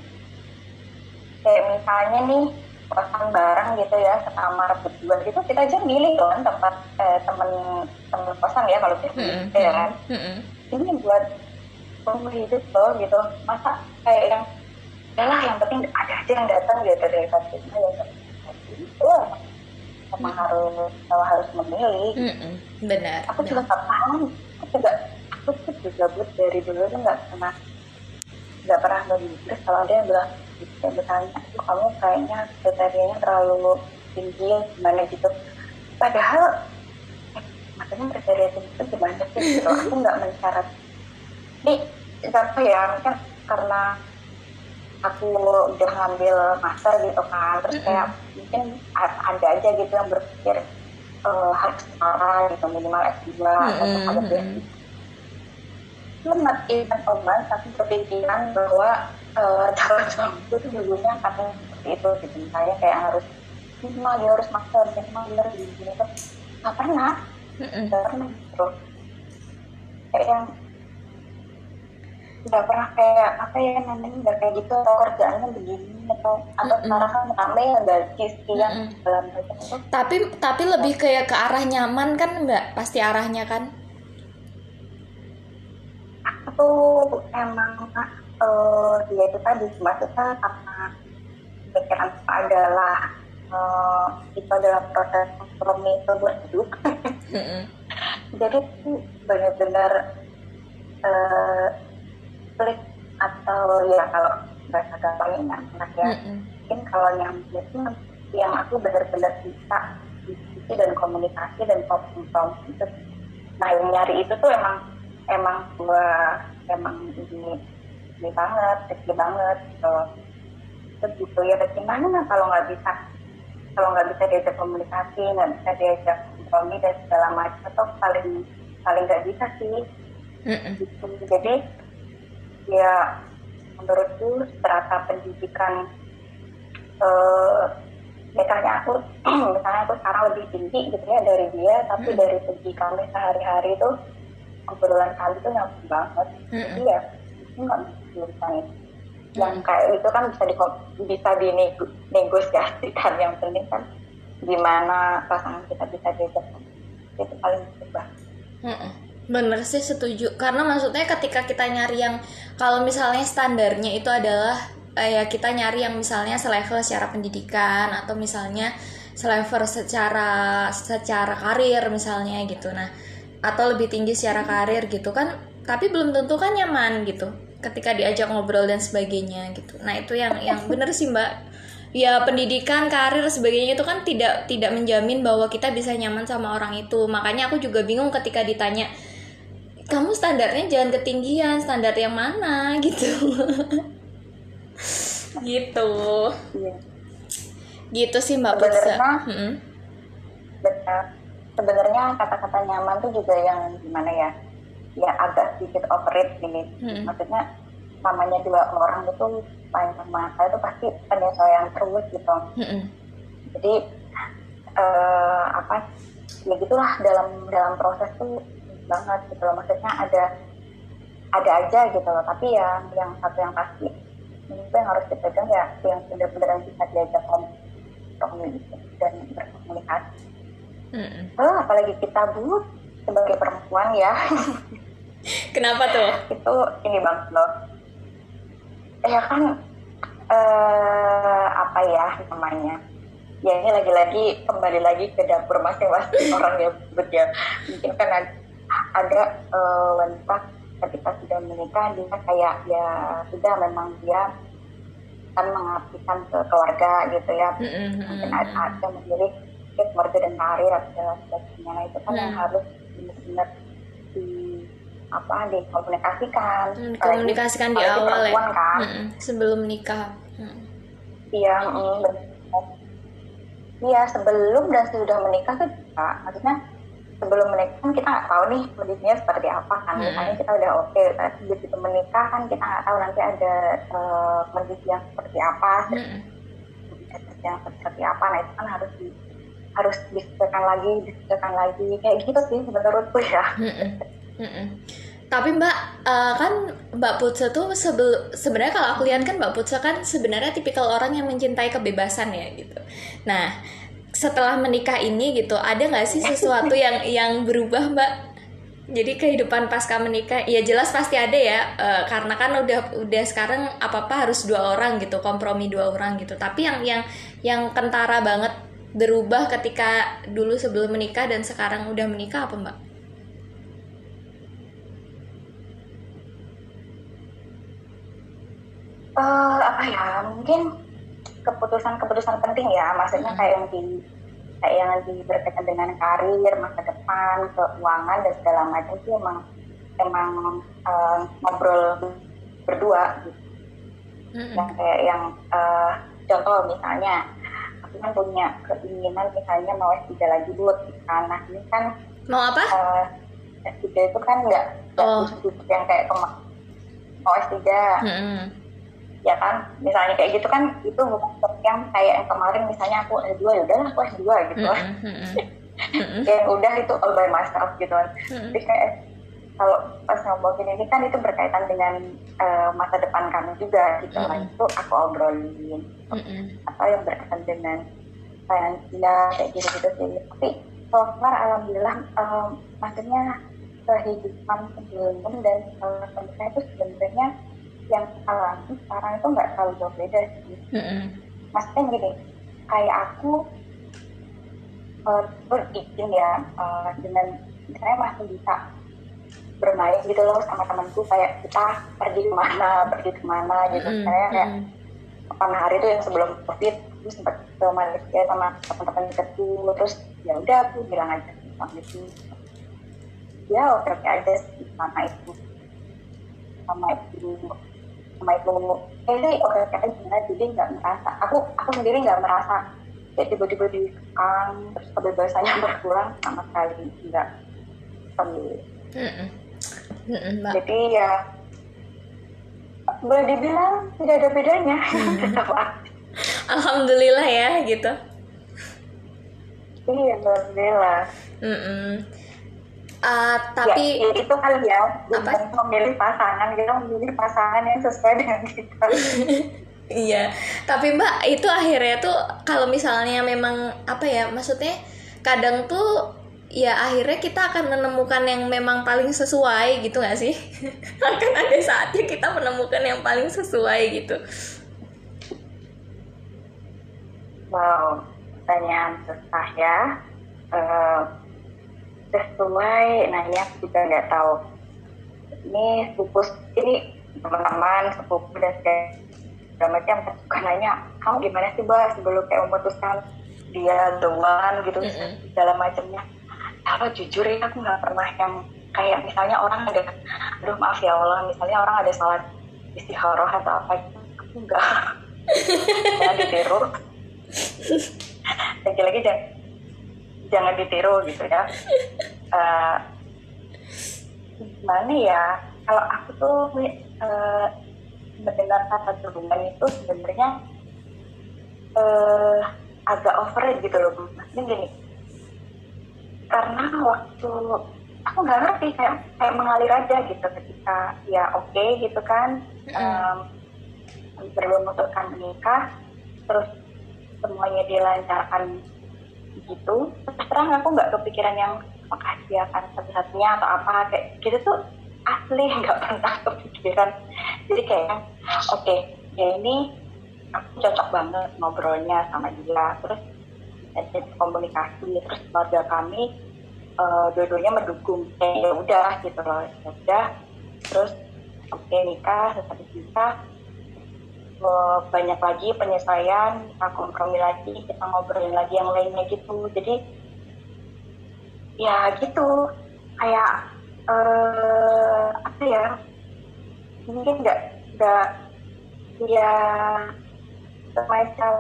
Kayak misalnya nih kosan bareng gitu ya sekamar berdua gitu kita aja milih kan tempat eh, temen temen kosan ya kalau kita Mm-mm. ya kan Mm-mm. ini buat umur hidup loh gitu masa kayak yang yalah yang penting ada aja yang datang gitu dari kita ya itu emang harus kalau harus memilih Mm-mm. Benar. aku benar. juga nggak paham aku juga aku tuh juga buat dari dulu tuh nggak pernah nggak pernah memikir kalau ada yang bilang ya misalnya "Aduh, kamu kayaknya kriterianya terlalu tinggi gimana gitu. Padahal eh, maksudnya kriteria tinggi itu gimana sih gitu? Aku nggak mensyarat ini siapa ya? Mungkin karena aku udah ngambil master gitu kan terus kayak mungkin ada aja gitu yang berpikir eh, harus setara gitu minimal S2 atau Mm-mm. kalau dia not even a month aku berpikiran bahwa eh, calon suamiku itu dulunya akan seperti itu gitu misalnya kayak harus minimal dia harus master minimal dia harus gini gini tuh nggak pernah nggak pernah gitu kayak yang nggak pernah kayak apa ya namanya nggak kayak gitu atau kerjaannya begini atau atau Mm-mm. sekarang kan rame gaji sekian Mm-mm. dalam macam itu Tapi tapi lebih kayak ke arah nyaman kan Mbak? Pasti arahnya kan? Tuh emang eh dia itu tadi maksudnya karena pikiran aku adalah eh, itu adalah proses kompromi seumur hidup Mm-mm. jadi benar-benar eh klik atau ya kalau bahasa gampangnya enak ya Mm-mm. mungkin kalau yang itu yang aku benar-benar bisa diskusi dan komunikasi dan kompromi itu nah yang nyari itu tuh emang emang gua emang ini ini banget kecil banget gitu terus gitu ya bagaimana nah kalau nggak bisa kalau nggak bisa diajak komunikasi nggak bisa diajak kompromi dan segala macam atau paling paling nggak bisa sih Mm-mm. gitu. Jadi ya menurutku strata pendidikan eh misalnya aku misalnya aku sekarang lebih tinggi gitu ya dari dia tapi dari segi kami sehari-hari tuh obrolan kali tuh nyambung banget. Mm-mm. jadi ya itu nggak bisa jurusan itu. Yang kayak itu kan bisa di bisa dinegosiasikan yang penting kan gimana pasangan kita bisa diajak itu paling berubah bener sih setuju. Karena maksudnya ketika kita nyari yang kalau misalnya standarnya itu adalah eh, ya kita nyari yang misalnya selevel secara pendidikan atau misalnya selevel secara secara karir misalnya gitu. Nah atau lebih tinggi secara karir gitu kan tapi belum tentu kan nyaman gitu ketika diajak ngobrol dan sebagainya gitu. Nah itu yang yang bener sih mbak. Ya pendidikan karir sebagainya itu kan tidak tidak menjamin bahwa kita bisa nyaman sama orang itu. Makanya aku juga bingung ketika ditanya kamu standarnya jangan ketinggian standar yang mana? Gitu. Gitu. Iya. gitu sih mbak Putsa hmm. benar sebenarnya kata-kata nyaman tuh juga yang gimana ya ya agak sedikit overrated gini hmm. maksudnya namanya dua orang itu paling sama saya itu pasti penyesuaian terus gitu hmm. jadi uh, apa ya gitulah dalam dalam proses tuh banget gitu loh maksudnya ada ada aja gitu loh tapi yang yang satu yang pasti ini yang harus dipegang ya yang benar-benar bisa diajak komunikasi dan berkomunikasi. Mm-hmm. Oh, apalagi kita bu sebagai perempuan ya. Kenapa tuh? itu ini banget loh. Ya kan eh, apa ya namanya? Ya ini lagi-lagi kembali lagi ke dapur masing-masing orang ya, but ya mungkin kan ada, ada uh, wanita ketika sudah menikah dia kayak ya sudah memang dia kan mengabdikan ke keluarga gitu ya mm-hmm. mungkin ada, ada memilih ya, keluarga dan karir atau sebagainya nah, itu kan mm. yang harus benar-benar di apa dikomunikasikan mm, komunikasikan di awal ya kan mm-hmm. sebelum nikah iya mm, iya sebelum dan sudah menikah tuh maksudnya sebelum menikah kan kita nggak tahu nih kondisinya seperti apa kan hmm. misalnya kita udah oke okay, tapi begitu menikah kan kita nggak tahu nanti ada uh, kondisi yang seperti apa hmm. yang seperti apa nah itu kan harus di harus diskusikan lagi diskusikan lagi kayak gitu sih menurutku ya. Hmm. Tapi Mbak uh, kan Mbak Putsa tuh sebenarnya kalau aku lihat kan Mbak Putsa kan sebenarnya tipikal orang yang mencintai kebebasan ya gitu. Nah setelah menikah ini gitu ada nggak sih sesuatu yang yang berubah mbak jadi kehidupan pasca menikah ya jelas pasti ada ya uh, karena kan udah udah sekarang apa apa harus dua orang gitu kompromi dua orang gitu tapi yang yang yang kentara banget berubah ketika dulu sebelum menikah dan sekarang udah menikah apa mbak? Uh, apa ya mungkin keputusan-keputusan penting ya maksudnya kayak yang di kayak yang di berkaitan dengan karir masa depan keuangan dan segala macam sih emang emang uh, ngobrol berdua gitu mm-hmm. yang kayak yang uh, contoh misalnya aku kan punya keinginan misalnya mau S3 lagi buat kan. Nah ini kan mau apa? Uh, S3 itu kan nggak oh. yang kayak kemarin mau S3 mm-hmm ya kan misalnya kayak gitu kan itu bukan yang kayak yang kemarin misalnya aku S2 ya udahlah aku S2 gitu. Mm-hmm. yang udah itu all by myself gitu kan. Mm-hmm. jadi kayak kalau pas ngomongin ini kan itu berkaitan dengan uh, masa depan kami juga gitu mm-hmm. itu aku obrolin mm-hmm. atau yang berkaitan dengan finansial kayak gitu gitu sih tapi so far alhamdulillah um, maksudnya kehidupan sebelum dan uh, itu sebenarnya yang alami sekarang itu nggak terlalu jauh beda sih. Mm-hmm. Maksudnya gini, kayak aku uh, berizin ya uh, dengan misalnya masih bisa bermain gitu loh sama temanku kayak kita pergi ke mana pergi ke mana gitu. Mm-hmm. kayak kayak kapan hari itu yang sebelum covid aku sempat ke Malaysia sama teman-teman dekatku. Terus ya udah aku bilang aja sama itu. Ya oke oke aja sama itu. Sama itu sama itu. Ini oke oke aja jadi nggak merasa. Aku aku sendiri nggak merasa. Kayak tiba-tiba dikekang terus kebebasannya berkurang sama sekali. Nggak sendiri jadi ya boleh dibilang tidak ada bedanya. Tetap alhamdulillah ya gitu. Iya alhamdulillah. Mm -mm. Uh, tapi ya, itu kali ya. Bukan memilih pasangan kita memilih pasangan yang sesuai dengan kita. Iya. Tapi mbak itu akhirnya tuh kalau misalnya memang apa ya maksudnya kadang tuh ya akhirnya kita akan menemukan yang memang paling sesuai gitu gak sih? Akan ada saatnya kita menemukan yang paling sesuai gitu. Wow pertanyaan susah ya. Uh, sesuai nah aku juga nggak tahu. Ini sepupu ini teman-teman sepupu dan segala macam suka nanya kamu gimana sih mbak sebelum kayak memutuskan dia the one gitu mm -hmm. segala macamnya kalau jujur ya aku nggak pernah yang kayak misalnya orang ada aduh maaf ya Allah misalnya orang ada salat istikharah atau apa aku nggak. Jangan ditiru. Lagi-lagi jangan jangan ditiru gitu ya. Uh, gimana ya kalau aku tuh uh, mendengar kata hubungan itu sebenarnya uh, agak overrated gitu loh. Maksudnya gini karena waktu aku nggak ngerti kayak kayak mengalir aja gitu ketika ya oke okay, gitu kan um, belum memutuskan menikah terus semuanya dilancarkan gitu. Terus terang aku nggak kepikiran yang apakah dia akan satu-satunya atau apa kayak gitu tuh asli nggak pernah kepikiran. Jadi kayak oke okay, ya ini aku cocok banget ngobrolnya sama dia. Terus ada komunikasi terus keluarga kami uh, dua-duanya mendukung. Kayak ya udah gitu loh. Ya udah terus oke okay, nikah setelah nikah. Banyak lagi penyesuaian kita kompromi lagi kita ngobrolin lagi yang lainnya gitu. Jadi ya gitu. Kayak uh, apa ya mungkin nggak nggak ya semacam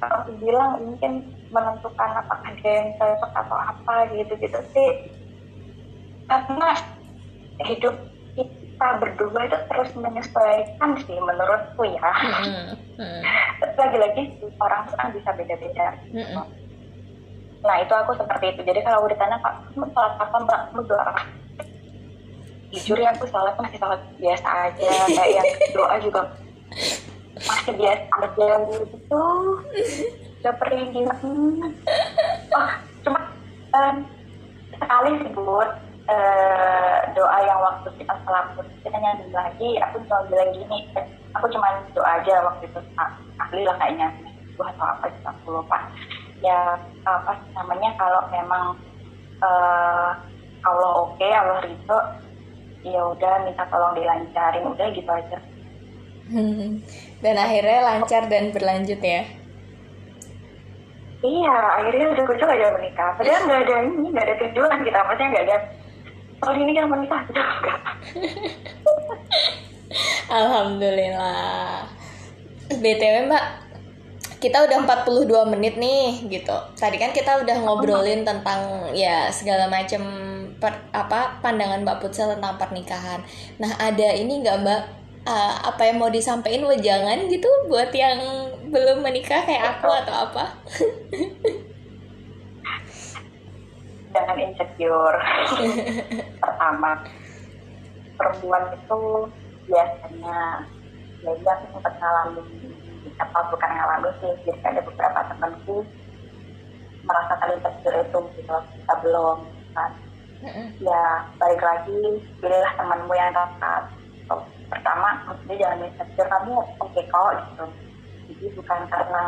kalau bilang mungkin menentukan apakah dia yang cocok atau apa gitu gitu sih karena hidup kita berdua itu terus menyesuaikan sih menurutku ya. Mm -hmm. Lagi-lagi orang kan bisa beda-beda. Mm -hmm. Nah itu aku seperti itu. Jadi kalau ditanya kak, kamu salat apa mbak? Kamu doa? Jujur ya aku salat masih salat biasa aja. Kayak yang doa juga masih biasa aja gitu. Gak pernah gimana. Oh, cuma um, sekali sih buat uh, doa yang waktu kita salam kita nyanyi lagi aku cuma bilang gini. Aku cuma doa aja waktu itu. Ahli lah kayaknya. Gue atau apa sih lupa. Ya apa namanya kalau memang uh, Allah oke okay, Allah ridho ya udah minta tolong dilancarin. Udah gitu aja. Dan akhirnya lancar dan berlanjut ya Iya, akhirnya udah ujung aja menikah. Padahal nggak ada ini, nggak ada tujuan kita, maksudnya nggak ada tahun ini kan menikah juga. Alhamdulillah. BTW mbak kita udah 42 menit nih gitu. Tadi kan kita udah ngobrolin tentang ya segala macam apa pandangan mbak Putsel tentang pernikahan. Nah ada ini nggak mbak? Uh, apa yang mau disampaikan wejangan gitu buat yang belum menikah kayak aku atau apa? Jangan insecure. Pertama perempuan itu biasanya ya dia aku sempat ngalamin apa bukan ngalamin sih jadi ada beberapa temanku merasakan insecure itu gitu kita belum kan. Ya balik lagi pilihlah temanmu yang tepat. Pertama maksudnya jangan insecure kamu oke okay kok gitu jadi bukan karena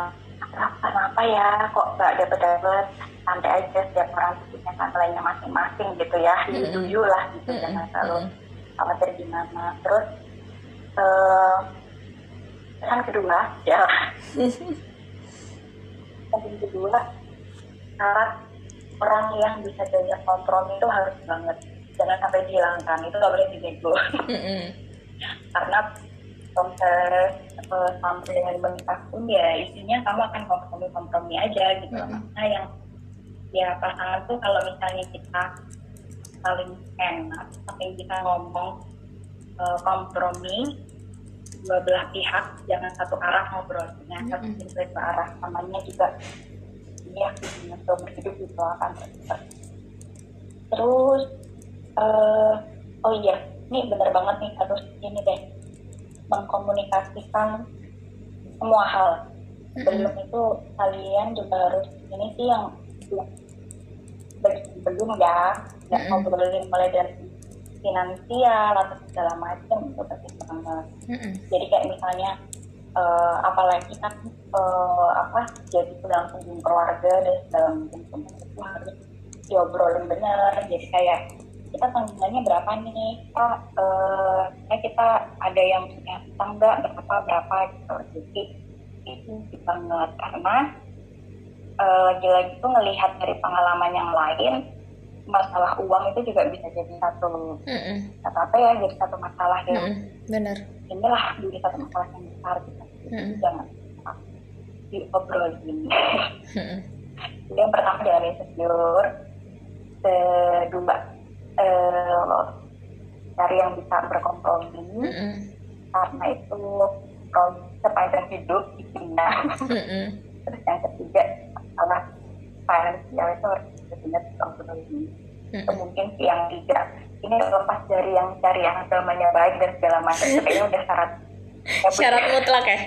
kenapa ya kok nggak dapet dapet santai aja setiap orang punya lainnya masing-masing gitu ya. Mm-hmm. lah gitu mm-hmm. jangan selalu khawatir gimana. Terus uh, yang kedua ya. Yang kedua syarat orang yang bisa diajak kompromi itu harus banget. Jangan sampai dihilangkan itu gak boleh dinego mm-hmm. karena proses uh, sampai dengan menikah pun ya isinya kamu akan kompromi-kompromi aja gitu mm-hmm. nah yang ya pasangan tuh kalau misalnya kita saling enak sampai kita ngomong uh, kompromi dua belah pihak jangan satu arah ngobrolnya satu mm -hmm. dua arah namanya juga ya untuk berhidup gitu akan terus uh, oh iya ini benar banget nih harus ini deh mengkomunikasikan semua hal belum itu kalian juga harus ini sih yang belum ya nggak mm -hmm. ngobrolin mulai dari finansial atau segala macam itu banget mm -hmm. jadi kayak misalnya uh, apalagi kan uh, apa jadi punggung keluarga dan segala macam itu harus diobrolin benar jadi kayak kita tanggungannya berapa nih kita uh, kita ada yang punya tangga berapa berapa gitu jadi itu banget karena uh, lagi-lagi tuh ngelihat dari pengalaman yang lain masalah uang itu juga bisa jadi satu mm -mm. apa apa ya jadi satu masalah yang mm -mm. benar inilah jadi satu masalah yang besar gitu mm -mm. jangan diobrolin mm -mm. yang pertama jangan insecure kedua uh, cari yang bisa berkompromi mm -mm. karena itu sepanjang hidup intinya mm -mm. terus yang ketiga masalah finansial itu harus benar-benar dikompromi mm -mm. mungkin yang tiga ini lepas dari yang cari yang agamanya baik dan segala macam kayaknya udah syarat syarat mutlak ya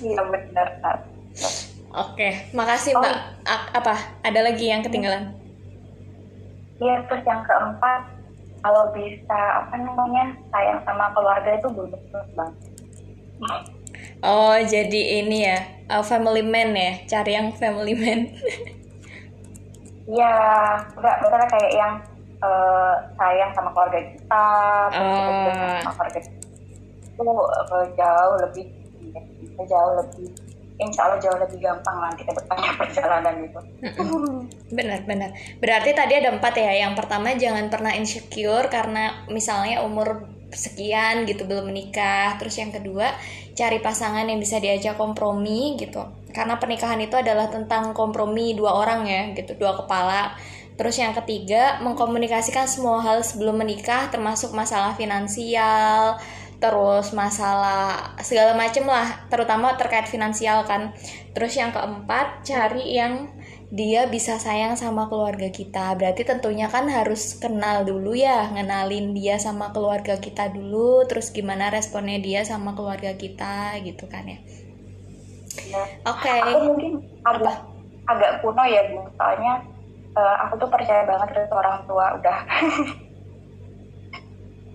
iya benar Oke, makasih Mbak. Oh. Apa? Ada lagi yang ketinggalan? Iya, terus yang keempat, kalau bisa apa namanya sayang sama keluarga itu belum banget. Oh, jadi ini ya, uh, family man ya, cari yang family man. Iya, enggak, misalnya kayak yang uh, sayang sama keluarga kita, oh. sama keluarga itu uh, jauh lebih, jauh lebih insya Allah jauh lebih gampang nanti ke depannya perjalanan itu. Benar-benar. Berarti tadi ada empat ya. Yang pertama jangan pernah insecure karena misalnya umur sekian gitu belum menikah. Terus yang kedua cari pasangan yang bisa diajak kompromi gitu. Karena pernikahan itu adalah tentang kompromi dua orang ya gitu, dua kepala. Terus yang ketiga mengkomunikasikan semua hal sebelum menikah termasuk masalah finansial, terus masalah segala macem lah terutama terkait finansial kan. Terus yang keempat cari yang dia bisa sayang sama keluarga kita. Berarti tentunya kan harus kenal dulu ya ngenalin dia sama keluarga kita dulu terus gimana responnya dia sama keluarga kita gitu kan ya, ya. oke. Okay. aku mungkin agak agak kuno ya bu. Soalnya uh, aku tuh percaya banget dari orang tua udah.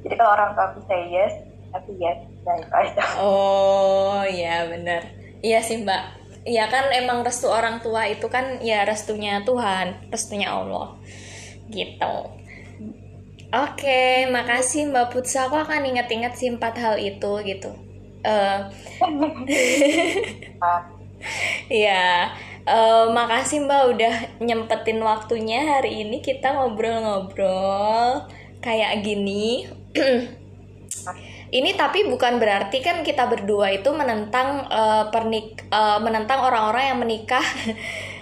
Jadi kalau orang tua bisa yes tapi ya oh iya benar iya sih mbak Iya kan emang restu orang tua itu kan ya restunya Tuhan, restunya Allah. Gitu. Oke, makasih Mbak Putsa. Aku akan inget-inget sih empat hal itu gitu. Uh, ya, uh, makasih Mbak udah nyempetin waktunya hari ini kita ngobrol-ngobrol kayak gini. Ini tapi bukan berarti kan kita berdua itu menentang uh, pernik uh, menentang orang-orang yang menikah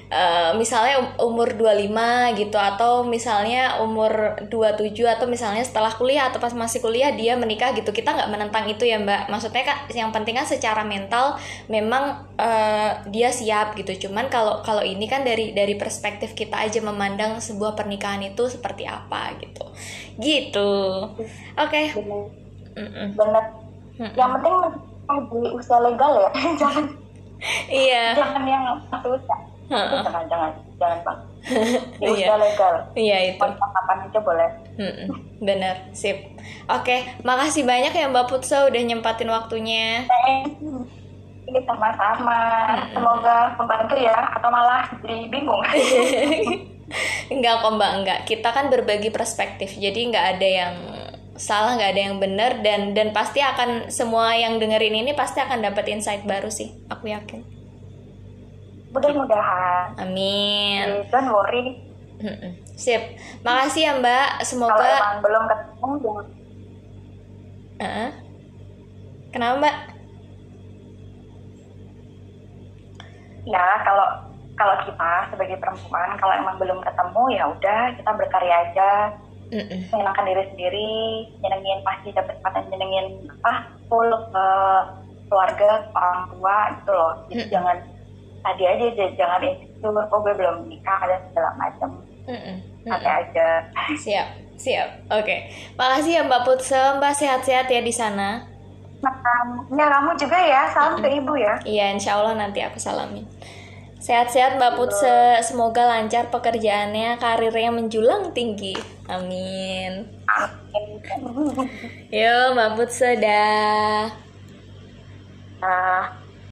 uh, misalnya um, umur 25 gitu atau misalnya umur 27 atau misalnya setelah kuliah atau pas masih kuliah dia menikah gitu. Kita nggak menentang itu ya, Mbak. Maksudnya kak yang penting kan secara mental memang uh, dia siap gitu. Cuman kalau kalau ini kan dari dari perspektif kita aja memandang sebuah pernikahan itu seperti apa gitu. Gitu. Oke. Okay mm benar mm yang penting di usia legal ya. Jangan. Iya. Jangan yang masih usia uh-uh. jangan jangan jangan bang di iya. usia legal. Iya itu. Kapan aja boleh. Mm-mm. benar sip. Oke makasih banyak ya mbak Putsa udah nyempatin waktunya. Ini sama-sama. Semoga membantu ya. Atau malah jadi bingung. Enggak kok mbak. Enggak. Kita kan berbagi perspektif. Jadi nggak ada yang salah nggak ada yang benar dan dan pasti akan semua yang dengerin ini pasti akan dapat insight baru sih aku yakin. Mudah-mudahan. Amin. Don't worry. Sip. Makasih ya mbak. Semoga kalau emang belum ketemu jangan. Uh kenapa mbak? Ya kalau kalau kita sebagai perempuan kalau emang belum ketemu ya udah kita berkarya aja mm menyenangkan diri sendiri nyenengin pasti dapat kesempatan nyenengin ah full ke keluarga orang tua gitu loh. Jadi mm jangan tadi aja jangan itu, oh gue belum nikah ada segala macam. Mm aja. Siap siap. Oke. Okay. makasih ya mbak Putse mbak sehat-sehat ya di sana. Nah, kamu juga ya, salam mm-hmm. ke ibu ya. Iya, insya Allah nanti aku salamin. Sehat-sehat Mbak Putse, semoga lancar pekerjaannya, karirnya menjulang tinggi. Amin. Yo Mbak Putse dah. Ah.